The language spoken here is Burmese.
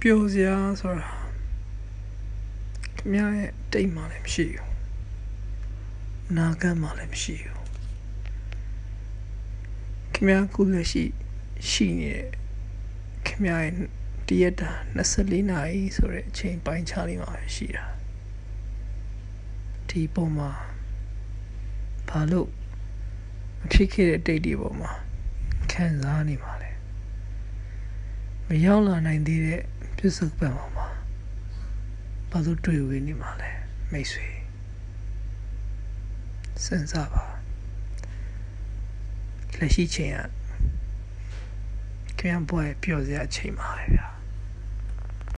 ပျော်စရာဆိုတာခင်ဗျားရဲ့တိတ်မှလည်းမရှိဘူးနာဂတ်မှလည်းမရှိဘူးခင်ဗျားခုလက်ရှိရှိနေတဲ့ခင်ဗျားရဲ့တရက်တာ24နာရီဆိုတဲ့အချိန်ပိုင်းခြားလေးမှာပဲရှိတာဒီပုံမှာဘာလို့မဖြစ်ခဲ့တဲ့တိတ်ဒီပုံမှာခံစားနေပါလဲမရောက်လာနိုင်သေးတဲ့ ပြစ္ဆုတ်ပံပေါ်မှာဘာလို့တွေ့ဝေးနေမှာလဲမိတ်ဆွေစဉ်းစားပါလက်ရှိချိန်ကခင်ဗျားဘွယ်ပျော်စရာအချိန်ပါပဲဗျာ